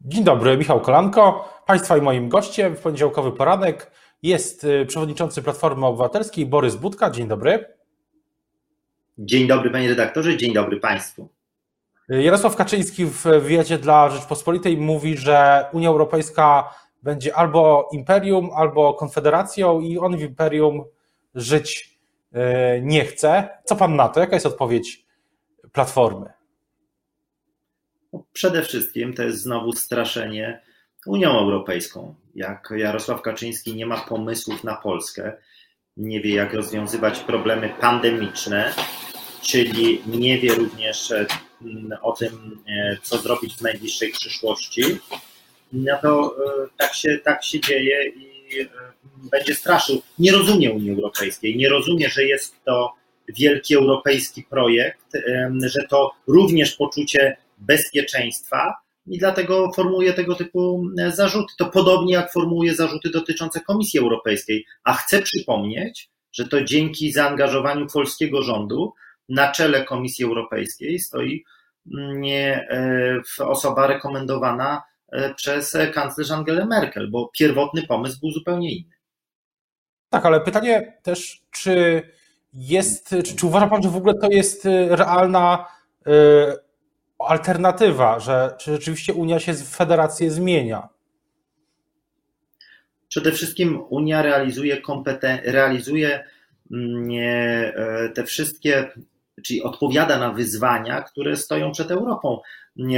Dzień dobry, Michał Kolanko. Państwa i moim gościem w poniedziałkowy poranek jest y, przewodniczący Platformy Obywatelskiej Borys Budka. Dzień dobry. Dzień dobry panie redaktorze, dzień dobry państwu. Y, Jarosław Kaczyński w wywiadzie dla Rzeczpospolitej mówi, że Unia Europejska będzie albo imperium, albo konfederacją i on w imperium żyć y, nie chce. Co pan na to? Jaka jest odpowiedź Platformy? Przede wszystkim to jest znowu straszenie Unią Europejską. Jak Jarosław Kaczyński nie ma pomysłów na Polskę, nie wie jak rozwiązywać problemy pandemiczne, czyli nie wie również e, o tym, e, co zrobić w najbliższej przyszłości, no to e, tak się, tak się dzieje i będzie straszył. Nie rozumie Unii Europejskiej, nie rozumie, że jest to wielki europejski projekt, że to również poczucie bezpieczeństwa i dlatego formułuje tego typu e, zarzuty. To podobnie jak formułuje zarzuty dotyczące Komisji Europejskiej. A chcę przypomnieć, że to dzięki zaangażowaniu polskiego rządu na czele Komisji Europejskiej stoi mm, e, osoba rekomendowana e, przez kanclerz Angelę Merkel, bo pierwotny pomysł był zupełnie inny. Tak, ale pytanie też, czy jest, czy, czy uważa Pan, że w ogóle to jest realna alternatywa, że czy rzeczywiście Unia się w federację zmienia? Przede wszystkim Unia realizuje, kompeten- realizuje mm, e, te wszystkie, czyli odpowiada na wyzwania, które stoją przed Europą.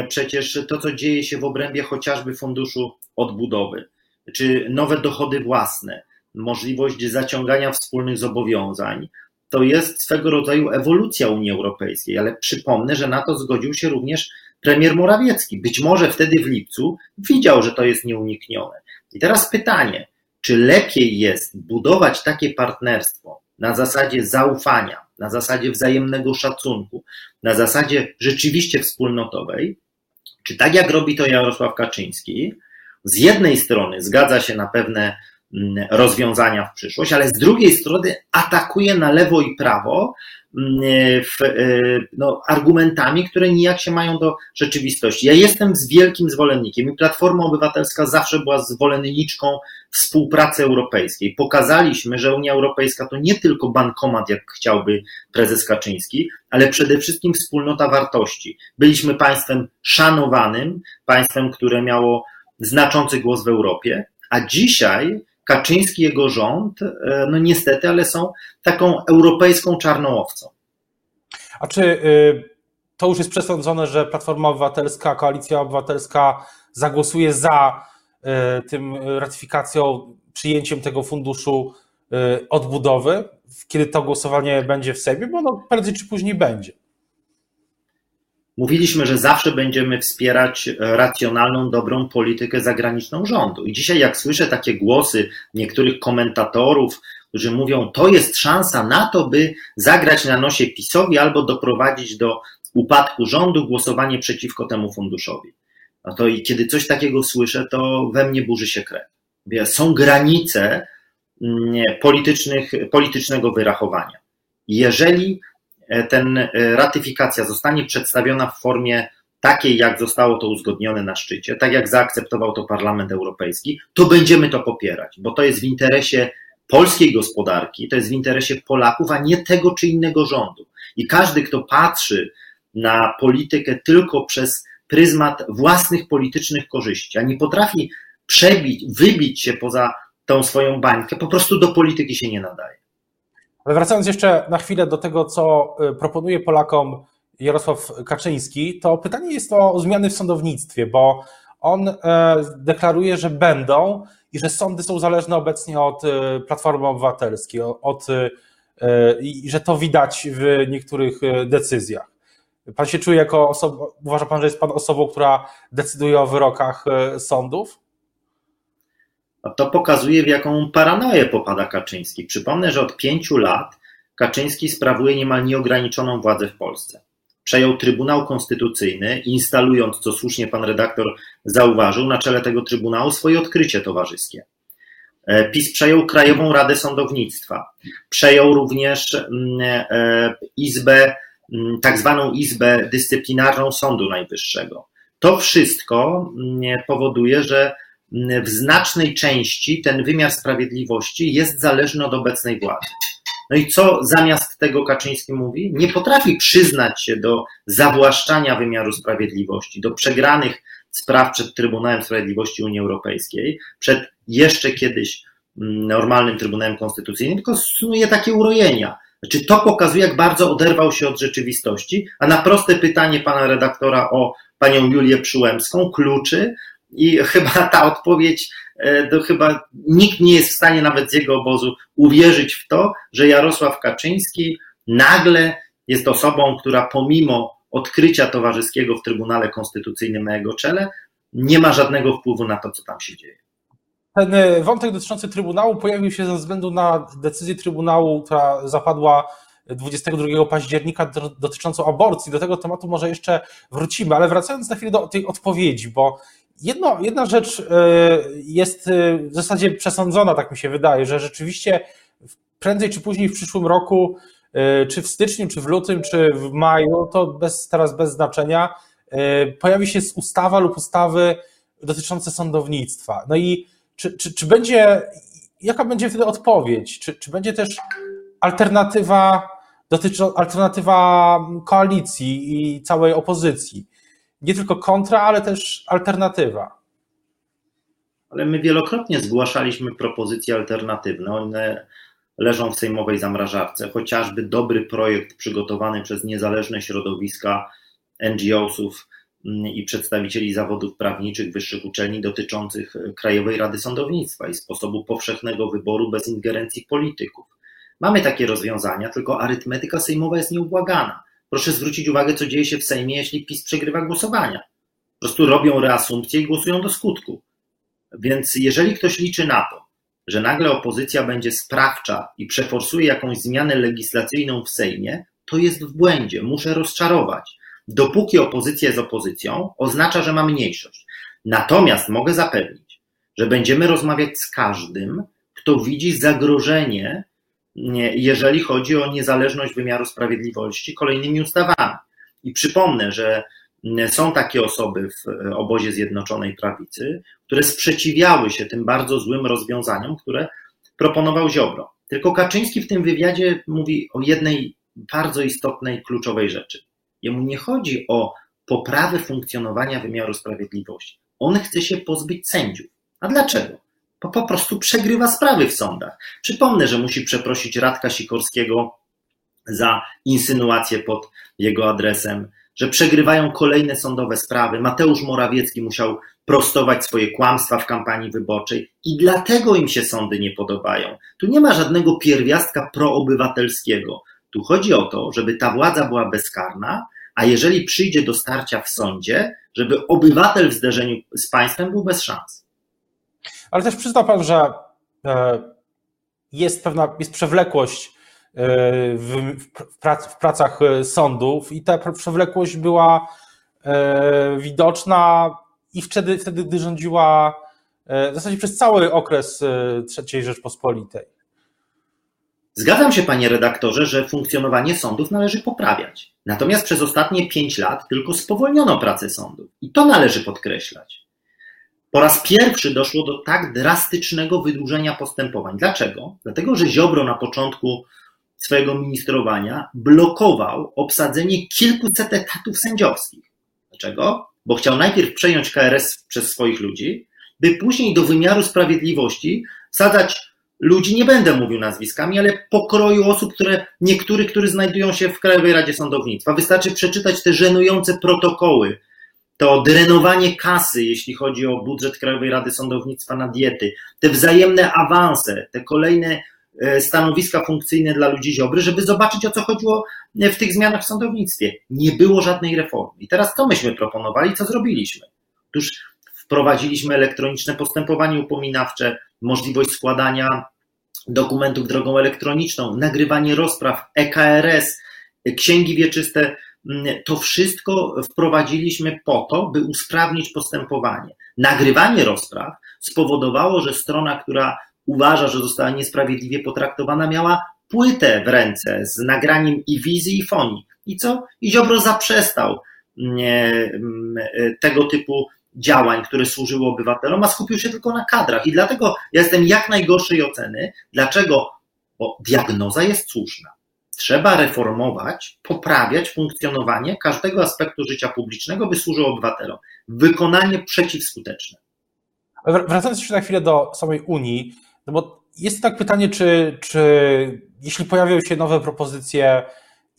Przecież to, co dzieje się w obrębie chociażby Funduszu Odbudowy, czy nowe dochody własne, możliwość zaciągania wspólnych zobowiązań, to jest swego rodzaju ewolucja Unii Europejskiej, ale przypomnę, że na to zgodził się również premier Morawiecki. Być może wtedy w lipcu widział, że to jest nieuniknione. I teraz pytanie, czy lepiej jest budować takie partnerstwo na zasadzie zaufania, na zasadzie wzajemnego szacunku, na zasadzie rzeczywiście wspólnotowej, czy tak jak robi to Jarosław Kaczyński, z jednej strony zgadza się na pewne rozwiązania w przyszłość, ale z drugiej strony atakuje na lewo i prawo mm, w, e, no, argumentami, które nijak się mają do rzeczywistości. Ja jestem z wielkim zwolennikiem i Platforma Obywatelska zawsze była zwolenniczką współpracy europejskiej. Pokazaliśmy, że Unia Europejska to nie tylko bankomat, jak chciałby prezes Kaczyński, ale przede wszystkim wspólnota wartości. Byliśmy państwem szanowanym, państwem, które miało znaczący głos w Europie, a dzisiaj Kaczyński, jego rząd, e, no niestety, ale są taką europejską czarną owcą. A czy y, to już jest przesądzone, że Platforma Obywatelska, Koalicja Obywatelska zagłosuje za y, tym ratyfikacją, przyjęciem tego funduszu y, odbudowy, kiedy to głosowanie będzie w Sejmie, bo no prędzej czy później będzie. Mówiliśmy, że zawsze będziemy wspierać racjonalną, dobrą politykę zagraniczną rządu. I dzisiaj, jak słyszę takie głosy niektórych komentatorów, którzy mówią, to jest szansa na to, by zagrać na nosie PiSowi albo doprowadzić do upadku rządu głosowanie przeciwko temu funduszowi. No to i kiedy coś takiego słyszę, to we mnie burzy się krew. Są granice mm, politycznych, politycznego wyrachowania. Jeżeli E, ten e, ratyfikacja zostanie przedstawiona w formie takiej, jak zostało to uzgodnione na szczycie, tak jak zaakceptował to Parlament Europejski, to będziemy to popierać, bo to jest w interesie polskiej gospodarki, to jest w interesie Polaków, a nie tego czy innego rządu. I każdy, kto patrzy na politykę tylko przez pryzmat własnych politycznych korzyści, a nie potrafi przebić, wybić się poza tą swoją bańkę, po prostu do polityki się nie nadaje. Ale wracając jeszcze na chwilę do tego, co y, proponuje Polakom Jarosław Kaczyński, to pytanie jest o zmiany w sądownictwie, bo on e, deklaruje, że będą i że sądy są zależne obecnie od y, Platformy Obywatelskiej, od, e, i że to widać w niektórych decyzjach. Pan się czuje jako osoba, uważa pan, że jest pan osobą, która decyduje o wyrokach sądów? To pokazuje, w jaką paranoję popada Kaczyński. Przypomnę, że od pięciu lat Kaczyński sprawuje niemal nieograniczoną władzę w Polsce. Przejął Trybunał Konstytucyjny, instalując, co słusznie pan redaktor zauważył, na czele tego Trybunału swoje odkrycie towarzyskie. E, PiS przejął Krajową Radę Sądownictwa, przejął również mm, e, Izbę, mm, tak zwaną Izbę Dyscyplinarną Sądu Najwyższego To wszystko mm, powoduje, że w znacznej części ten wymiar sprawiedliwości jest zależny od obecnej władzy. No i co zamiast tego Kaczyński mówi? Nie potrafi przyznać się do zawłaszczania wymiaru sprawiedliwości, do przegranych spraw przed Trybunałem Sprawiedliwości Unii Europejskiej, przed jeszcze kiedyś mm, normalnym Trybunałem Konstytucyjnym, tylko snuje takie urojenia. Znaczy, to pokazuje, jak bardzo oderwał się od rzeczywistości, a na proste pytanie pana redaktora o panią Julię Przyłębską kluczy i chyba ta odpowiedź, e, to chyba nikt nie jest w stanie nawet z jego obozu uwierzyć w to, że Jarosław Kaczyński nagle jest osobą, która pomimo odkrycia towarzyskiego w Trybunale Konstytucyjnym na jego czele, nie ma żadnego wpływu na to, co tam się dzieje. Ten e, wątek dotyczący Trybunału pojawił się ze względu na decyzję Trybunału, która zapadła 22 października dotyczącą aborcji. Do tego tematu może jeszcze wrócimy, ale wracając na chwilę do tej odpowiedzi, bo jedno, jedna rzecz e, jest e, w zasadzie przesądzona, tak mi się wydaje, że rzeczywiście prędzej czy później w przyszłym roku, czy w styczniu, czy w lutym, czy w maju, to bez, teraz bez znaczenia, pojawi się ustawa lub ustawy dotyczące sądownictwa. No i czy, czy, czy będzie, jaka będzie wtedy odpowiedź? Czy, czy będzie też alternatywa, dotyczy, alternatywa koalicji i całej opozycji? Nie tylko kontra, ale też alternatywa. Ale my wielokrotnie zgłaszaliśmy propozycje alternatywne. One leżą w sejmowej zamrażarce. Chociażby dobry projekt przygotowany przez niezależne środowiska NGO-sów i przedstawicieli zawodów prawniczych wyższych uczelni dotyczących Krajowej Rady Sądownictwa i sposobu powszechnego wyboru bez ingerencji polityków. Mamy takie rozwiązania, tylko arytmetyka sejmowa jest nieubłagana. Proszę zwrócić uwagę, co dzieje się w Sejmie, jeśli PiS przegrywa głosowania. Po prostu robią reasumpcję i głosują do skutku. Więc jeżeli ktoś liczy na to, że nagle opozycja będzie sprawcza i przeforsuje jakąś zmianę legislacyjną w Sejmie, to jest w błędzie. Muszę rozczarować dopóki opozycja jest opozycją, oznacza, że ma mniejszość. Natomiast mogę zapewnić, że będziemy rozmawiać z każdym, kto widzi zagrożenie, jeżeli chodzi o niezależność wymiaru sprawiedliwości kolejnymi ustawami. I przypomnę, że są takie osoby w obozie Zjednoczonej Prawicy, które sprzeciwiały się tym bardzo złym rozwiązaniom, które proponował Ziobro. Tylko Kaczyński w tym wywiadzie mówi o jednej bardzo istotnej, kluczowej rzeczy. Jemu nie chodzi o poprawę funkcjonowania wymiaru sprawiedliwości. On chce się pozbyć sędziów. A dlaczego? Bo po prostu przegrywa sprawy w sądach. Przypomnę, że musi przeprosić Radka Sikorskiego za insynuacje pod jego adresem, że przegrywają kolejne sądowe sprawy. Mateusz Morawiecki musiał prostować swoje kłamstwa w kampanii wyborczej i dlatego im się sądy nie podobają. Tu nie ma żadnego pierwiastka proobywatelskiego. Tu chodzi o to, żeby ta władza była bezkarna, a jeżeli przyjdzie do starcia w sądzie, żeby obywatel w zderzeniu z państwem był bez szans. Ale też przyzna pan, że e, jest pewna jest przewlekłość e, w, w, pracach e, sądów i ta przewlekłość była widoczna i wtedy, wtedy gdy rządziła w zasadzie przez cały okres III Rzeczpospolitej. Zgadzam się, panie redaktorze, że funkcjonowanie sądów należy poprawiać. Natomiast przez ostatnie pięć lat tylko spowolniono pracę sądów. I to należy podkreślać. Po raz pierwszy doszło do tak drastycznego wydłużenia postępowań. Dlaczego? Dlatego, że Ziobro na początku swojego ministrowania blokował obsadzenie kilkuset etatów sędziowskich. Dlaczego? Bo chciał najpierw przejąć KRS przez swoich ludzi, by później do wymiaru sprawiedliwości wsadzać ludzi, nie będę mówił nazwiskami, ale pokroju osób, które, niektórych, którzy znajdują się w Krajowej Radzie Sądownictwa. Wystarczy przeczytać te żenujące protokoły, to drenowanie kasy, jeśli chodzi o budżet Krajowej Rady Sądownictwa na diety, te wzajemne awanse, te kolejne e, stanowiska funkcyjne dla ludzi Ziobry, żeby zobaczyć o co chodziło w tych zmianach w sądownictwie. Nie było żadnej reformy. I teraz co myśmy proponowali, co zrobiliśmy? Otóż wprowadziliśmy elektroniczne postępowanie upominawcze, możliwość składania dokumentów drogą elektroniczną, nagrywanie rozpraw, EKRS, księgi wieczyste. To wszystko wprowadziliśmy po to, by usprawnić postępowanie. Nagrywanie rozpraw spowodowało, że strona, która uważa, że została niesprawiedliwie potraktowana, miała płytę w ręce z nagraniem i wizji, i fonii. I co? I Ziobro zaprzestał tego typu działań, które służyły obywatelom, a skupił się tylko na kadrach. I dlatego ja jestem jak najgorszej oceny. Dlaczego? Bo diagnoza jest słuszna. Trzeba reformować, poprawiać funkcjonowanie każdego aspektu życia publicznego, by służył obywatelom. Wykonanie przeciwskuteczne. Wracając jeszcze na chwilę do samej Unii, no bo jest tak pytanie, czy, czy jeśli pojawią się nowe propozycje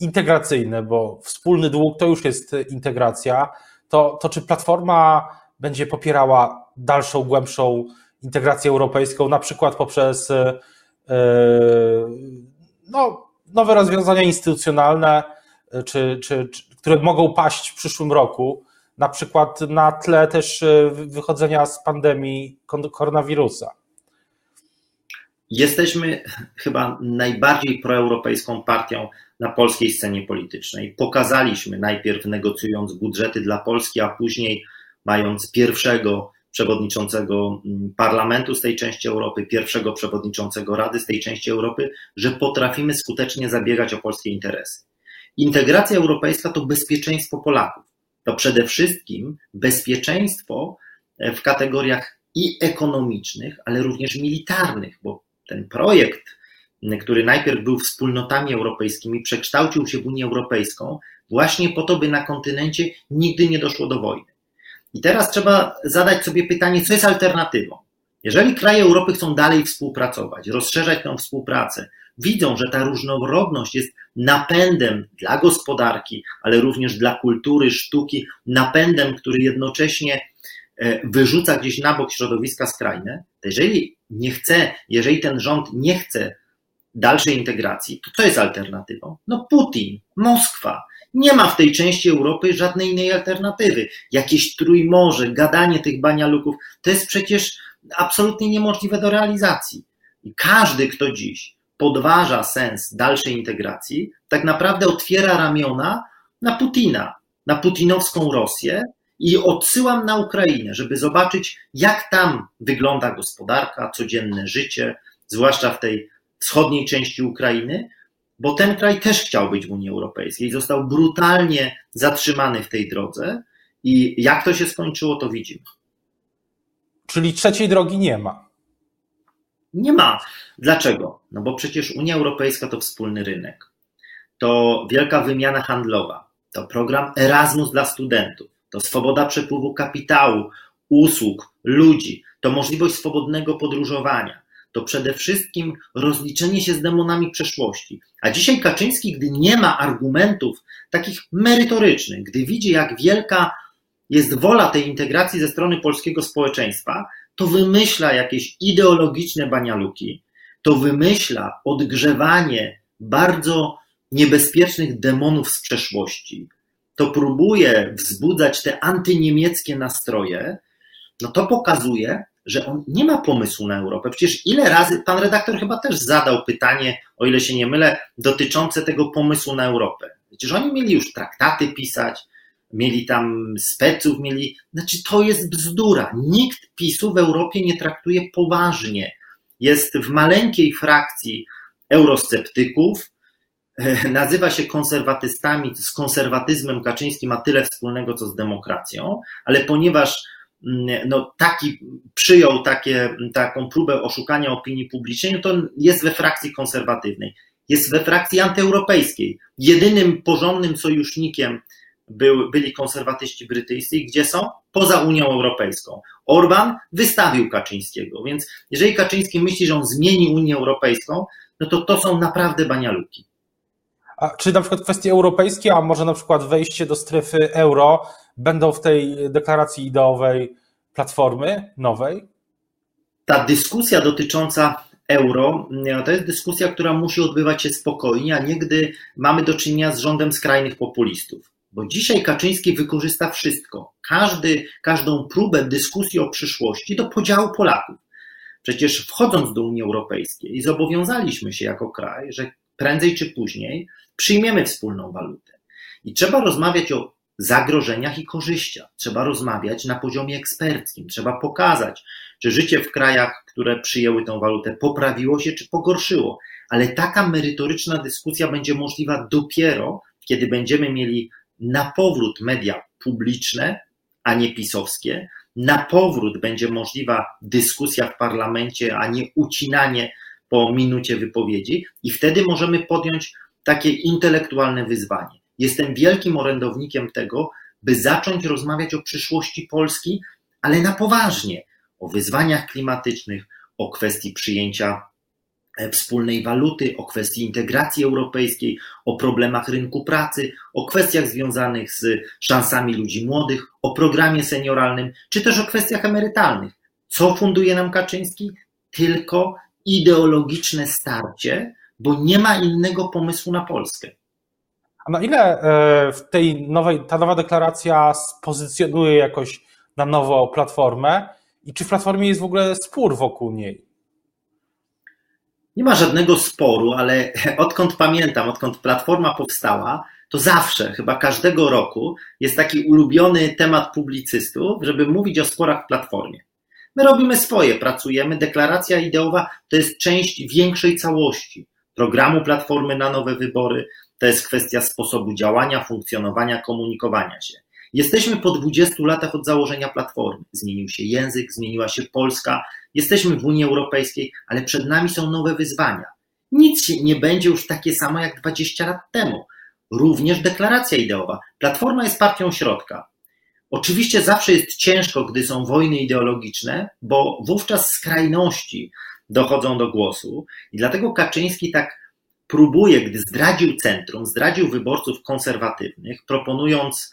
integracyjne, bo wspólny dług to już jest integracja, to, to czy Platforma będzie popierała dalszą, głębszą integrację europejską, na przykład poprzez yy, no, nowe rozwiązania instytucjonalne, czy, czy, czy, które mogą paść w przyszłym roku, na przykład na tle też e, wychodzenia z pandemii koronawirusa. Jesteśmy chyba najbardziej proeuropejską partią na polskiej scenie politycznej. Pokazaliśmy najpierw negocjując budżety dla Polski, a później mając pierwszego przewodniczącego mm, parlamentu z tej części Europy, pierwszego przewodniczącego Rady z tej części Europy, że potrafimy skutecznie zabiegać o polskie interesy. Integracja europejska to bezpieczeństwo Polaków. To przede wszystkim bezpieczeństwo e, w kategoriach i ekonomicznych, ale również militarnych, bo ten projekt, który najpierw był wspólnotami europejskimi, przekształcił się w Unię Europejską właśnie po to, by na kontynencie nigdy nie doszło do wojny. I teraz trzeba zadać sobie pytanie, co jest alternatywą. Jeżeli kraje Europy chcą dalej współpracować, rozszerzać tę współpracę, widzą, że ta różnorodność jest napędem dla gospodarki, ale również dla kultury, sztuki, napędem, który jednocześnie e, wyrzuca gdzieś na bok środowiska skrajne, to jeżeli nie chce, jeżeli ten rząd nie chce dalszej integracji, to co jest alternatywą? No Putin, Moskwa, nie ma w tej części Europy żadnej innej alternatywy. Jakieś trójmorze, gadanie tych banialuków, to jest przecież absolutnie niemożliwe do realizacji. Każdy, kto dziś podważa sens dalszej integracji, tak naprawdę otwiera ramiona na Putina, na putinowską Rosję i odsyłam na Ukrainę, żeby zobaczyć, jak tam wygląda gospodarka, codzienne życie, zwłaszcza w tej wschodniej części Ukrainy, bo ten kraj też chciał być w Unii Europejskiej, został brutalnie zatrzymany w tej drodze i jak to się skończyło, to widzimy. Czyli trzeciej drogi nie ma. Nie ma. Dlaczego? No bo przecież Unia Europejska to wspólny rynek, to wielka wymiana handlowa, to program Erasmus dla studentów, to swoboda przepływu kapitału, usług, ludzi, to możliwość swobodnego podróżowania, to przede wszystkim rozliczenie się z demonami przeszłości. A dzisiaj Kaczyński, gdy nie ma argumentów takich merytorycznych, gdy widzi, jak wielka jest wola tej integracji ze strony polskiego społeczeństwa, to wymyśla jakieś ideologiczne banialuki, to wymyśla odgrzewanie bardzo niebezpiecznych demonów z przeszłości, to próbuje wzbudzać te antyniemieckie nastroje, no to pokazuje, że on nie ma pomysłu na Europę. Przecież ile razy, pan redaktor chyba też zadał pytanie, o ile się nie mylę, dotyczące tego pomysłu na Europę. Przecież oni mieli już traktaty pisać, mieli tam speców, mieli. Znaczy, to jest bzdura. Nikt PiSu w Europie nie traktuje poważnie. Jest w maleńkiej frakcji eurosceptyków, nazywa się konserwatystami, z konserwatyzmem Kaczyński ma tyle wspólnego, co z demokracją, ale ponieważ no, taki przyjął takie, taką próbę oszukania opinii publicznej, no to jest we frakcji konserwatywnej, jest we frakcji antyeuropejskiej. Jedynym porządnym sojusznikiem był, byli konserwatyści brytyjscy, gdzie są? Poza Unią Europejską. Orban wystawił Kaczyńskiego, więc jeżeli Kaczyński myśli, że on zmieni Unię Europejską, no to to są naprawdę banialuki. A czy na przykład kwestie europejskie, a może na przykład wejście do strefy euro będą w tej deklaracji ideowej platformy nowej? Ta dyskusja dotycząca euro to jest dyskusja, która musi odbywać się spokojnie, a nie gdy mamy do czynienia z rządem skrajnych populistów. Bo dzisiaj Kaczyński wykorzysta wszystko, każdy, każdą próbę dyskusji o przyszłości do podziału Polaków. Przecież wchodząc do Unii Europejskiej zobowiązaliśmy się jako kraj, że prędzej czy później przyjmiemy wspólną walutę. I trzeba rozmawiać o zagrożeniach i korzyściach. Trzeba rozmawiać na poziomie eksperckim. Trzeba pokazać, czy życie w krajach, które przyjęły tę walutę, poprawiło się czy pogorszyło. Ale taka merytoryczna dyskusja będzie możliwa dopiero, kiedy będziemy mieli na powrót media publiczne, a nie pisowskie. Na powrót będzie możliwa dyskusja w parlamencie, a nie ucinanie po minucie wypowiedzi, i wtedy możemy podjąć takie intelektualne wyzwanie. Jestem wielkim orędownikiem tego, by zacząć rozmawiać o przyszłości Polski, ale na poważnie, o wyzwaniach klimatycznych, o kwestii przyjęcia e, wspólnej waluty, o kwestii integracji europejskiej, o problemach rynku pracy, o kwestiach związanych z szansami ludzi młodych, o programie senioralnym, czy też o kwestiach emerytalnych. Co funduje nam Kaczyński? Tylko ideologiczne starcie, bo nie ma innego pomysłu na Polskę. A na ile e, w tej nowej, ta nowa deklaracja spozycjonuje jakoś na nowo platformę i czy w platformie jest w ogóle spór wokół niej? Nie ma żadnego sporu, ale odkąd pamiętam, odkąd platforma powstała, to zawsze, chyba każdego roku, jest taki ulubiony temat publicystów, żeby mówić o sporach w platformie. My robimy swoje, pracujemy. Deklaracja ideowa to jest część większej całości programu Platformy na nowe wybory, to jest kwestia sposobu działania, funkcjonowania, komunikowania się. Jesteśmy po 20 latach od założenia Platformy. Zmienił się język, zmieniła się Polska, jesteśmy w Unii Europejskiej, ale przed nami są nowe wyzwania. Nic nie będzie już takie samo jak 20 lat temu. Również deklaracja ideowa. Platforma jest partią środka. Oczywiście zawsze jest ciężko, gdy są wojny ideologiczne, bo wówczas skrajności dochodzą do głosu i dlatego Kaczyński tak próbuje, gdy zdradził centrum, zdradził wyborców konserwatywnych, proponując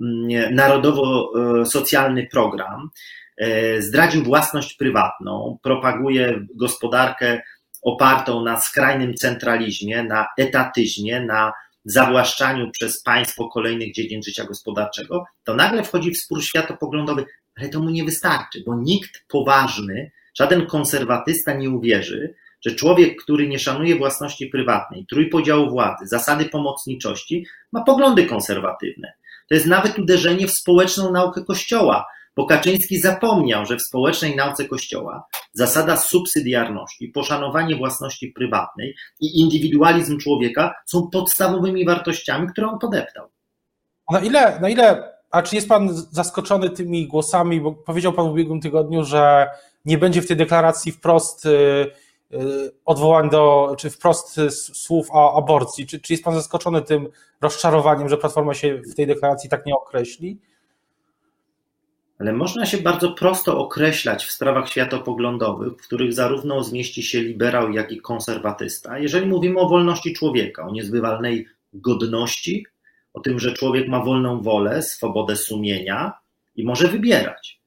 mm, narodowo-socjalny program, e, zdradził własność prywatną, propaguje gospodarkę opartą na skrajnym centralizmie, na etatyzmie, na zawłaszczaniu przez państwo kolejnych dziedzin życia gospodarczego, to nagle wchodzi w spór światopoglądowy, ale to mu nie wystarczy, bo nikt poważny, żaden konserwatysta nie uwierzy, że człowiek, który nie szanuje własności prywatnej, trójpodziału władzy, zasady pomocniczości, ma poglądy konserwatywne. To jest nawet uderzenie w społeczną naukę Kościoła, bo Kaczyński zapomniał, że w społecznej nauce Kościoła zasada subsydiarności, poszanowanie własności prywatnej i indywidualizm człowieka są podstawowymi wartościami, które on podeptał. Na ile, na ile, a czy jest Pan zaskoczony tymi głosami, bo powiedział Pan w ubiegłym tygodniu, że nie będzie w tej deklaracji wprost y, y, odwołań do, czy wprost słów o aborcji. Czy, czy jest Pan zaskoczony tym rozczarowaniem, że Platforma się w tej deklaracji tak nie określi? Ale można się bardzo prosto określać w sprawach światopoglądowych, w których zarówno zmieści się liberał, jak i konserwatysta, jeżeli mówimy o wolności człowieka, o niezbywalnej godności, o tym, że człowiek ma wolną wolę, swobodę sumienia i może wybierać.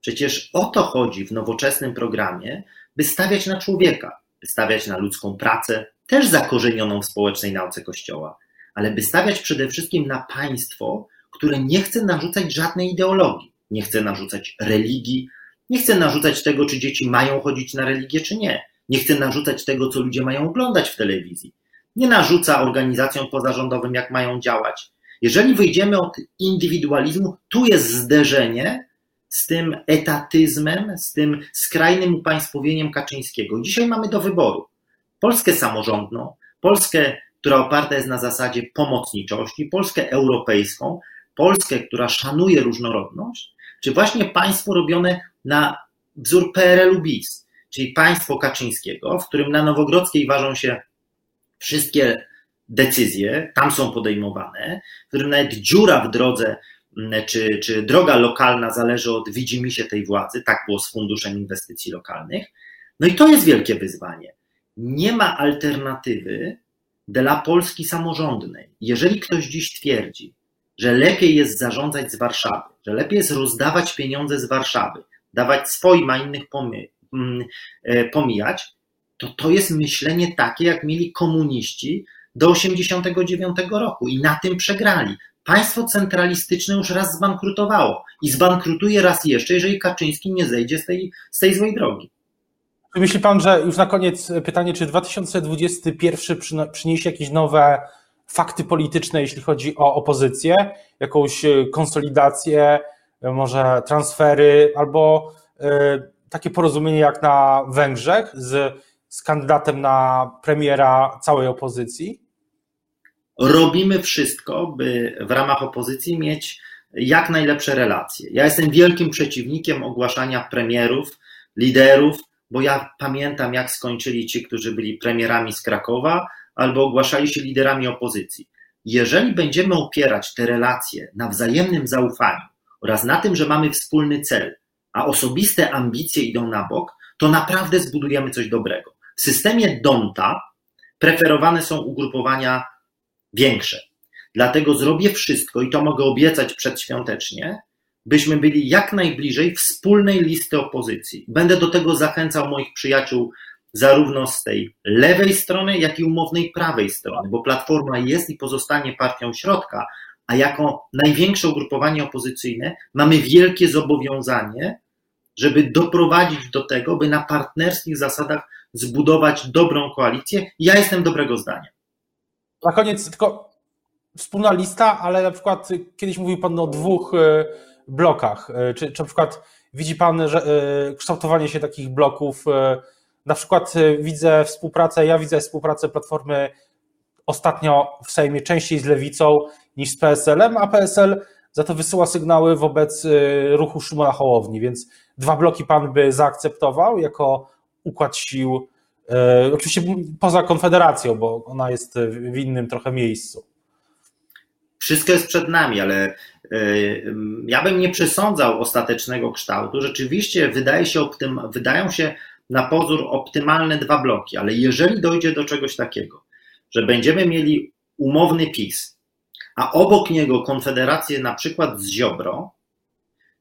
Przecież o to chodzi w nowoczesnym programie, by stawiać na człowieka, by stawiać na ludzką pracę, też zakorzenioną w społecznej nauce Kościoła, ale by stawiać przede wszystkim na państwo, które nie chce narzucać żadnej ideologii nie chce narzucać religii, nie chce narzucać tego, czy dzieci mają chodzić na religię, czy nie. Nie chce narzucać tego, co ludzie mają oglądać w telewizji. Nie narzuca organizacjom pozarządowym, jak mają działać. Jeżeli wyjdziemy od indywidualizmu, tu jest zderzenie z tym etatyzmem, z tym skrajnym upaństwowieniem Kaczyńskiego. Dzisiaj mamy do wyboru Polskę samorządną, Polskę, która oparta jest na zasadzie pomocniczości, Polskę europejską, Polskę, która szanuje różnorodność, czy właśnie państwo robione na wzór PRL-u BIS, czyli państwo Kaczyńskiego, w którym na Nowogrodzkiej ważą się wszystkie decyzje, tam są podejmowane, w którym nawet dziura w drodze, mm, czy, czy droga lokalna zależy od widzimisię tej władzy, tak było z Funduszem Inwestycji Lokalnych. No i to jest wielkie wyzwanie. Nie ma alternatywy dla Polski samorządnej. Jeżeli ktoś dziś twierdzi, że lepiej jest zarządzać z Warszawy, że lepiej jest rozdawać pieniądze z Warszawy, dawać swoim, a innych mm, e, pomijać, to to jest myślenie takie, jak mieli komuniści do 89 roku i na tym przegrali. Państwo centralistyczne już raz zbankrutowało i zbankrutuje raz jeszcze, jeżeli Kaczyński nie zejdzie z tej, z tej złej drogi. Myśli pan, że już na koniec pytanie, czy 2021 przyniesie jakieś nowe fakty polityczne, jeśli chodzi o opozycję, jakąś e, konsolidację, e, może transfery, albo e, takie porozumienie jak na Węgrzech z, z kandydatem na premiera całej opozycji? Robimy wszystko, by w ramach opozycji mieć jak najlepsze relacje. Ja jestem wielkim przeciwnikiem ogłaszania premierów, liderów, bo ja pamiętam, jak skończyli ci, którzy byli premierami z Krakowa albo ogłaszali się liderami opozycji. Jeżeli będziemy opierać te relacje na wzajemnym zaufaniu oraz na tym, że mamy wspólny cel, a osobiste ambicje idą na bok, to naprawdę zbudujemy coś dobrego. W systemie Donta preferowane są ugrupowania większe. Dlatego zrobię wszystko i to mogę obiecać przedświątecznie, byśmy byli jak najbliżej wspólnej listy opozycji. Będę do tego zachęcał moich przyjaciół zarówno z tej lewej strony, jak i umownej prawej strony, bo Platforma jest i pozostanie partią środka, a jako największe ugrupowanie opozycyjne mamy wielkie zobowiązanie, żeby doprowadzić do tego, by na partnerskich zasadach zbudować dobrą koalicję. Ja jestem dobrego zdania. Na koniec tylko wspólna lista, ale na przykład kiedyś mówił Pan o dwóch e, blokach. E, czy, czy na przykład widzi Pan że, e, kształtowanie się takich bloków? Na przykład widzę współpracę, ja widzę współpracę Platformy ostatnio w Sejmie częściej z Lewicą niż z PSL-em, a PSL za to wysyła sygnały wobec ruchu Szumana Hołowni, więc dwa bloki Pan by zaakceptował jako układ sił, oczywiście poza Konfederacją, bo ona jest w innym trochę miejscu wszystko jest przed nami, ale ja bym nie przesądzał ostatecznego kształtu. Rzeczywiście wydaje się wydają się na pozór optymalne dwa bloki, ale jeżeli dojdzie do czegoś takiego, że będziemy mieli umowny PiS, a obok niego konfederację na przykład z Ziobro,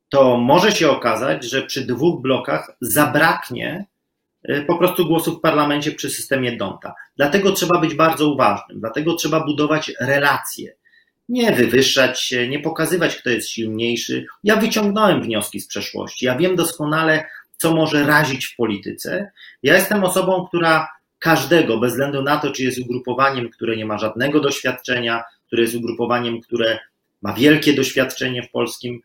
to może się okazać, że przy dwóch blokach zabraknie e, po prostu głosów w parlamencie przy systemie Donta. Dlatego trzeba być bardzo uważnym, dlatego trzeba budować relacje nie wywyższać się, nie pokazywać, kto jest silniejszy. Ja wyciągnąłem wnioski z przeszłości. Ja wiem doskonale, co może razić w polityce. Ja jestem osobą, która każdego, bez względu na to, czy jest ugrupowaniem, które nie ma żadnego doświadczenia, które jest ugrupowaniem, które ma wielkie doświadczenie w polskim,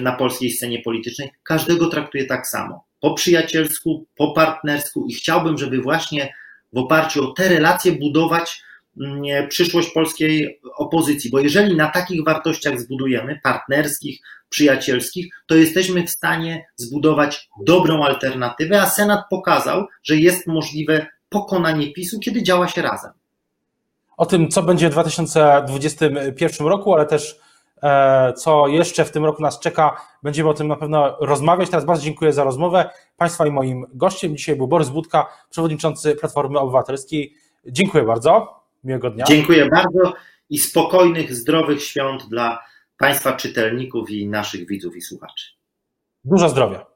na polskiej scenie politycznej, każdego traktuje tak samo. Po przyjacielsku, po partnersku i chciałbym, żeby właśnie w oparciu o te relacje budować przyszłość polskiej opozycji, bo jeżeli na takich wartościach zbudujemy, partnerskich, przyjacielskich, to jesteśmy w stanie zbudować dobrą alternatywę, a Senat pokazał, że jest możliwe pokonanie PiSu, kiedy działa się razem. O tym, co będzie w 2021 roku, ale też e, co jeszcze w tym roku nas czeka, będziemy o tym na pewno rozmawiać. Teraz bardzo dziękuję za rozmowę. Państwa i moim gościem dzisiaj był Borys Budka, przewodniczący Platformy Obywatelskiej. Dziękuję bardzo. Miłego dnia. Dziękuję bardzo i spokojnych, zdrowych świąt dla Państwa czytelników i naszych widzów i słuchaczy. Dużo zdrowia.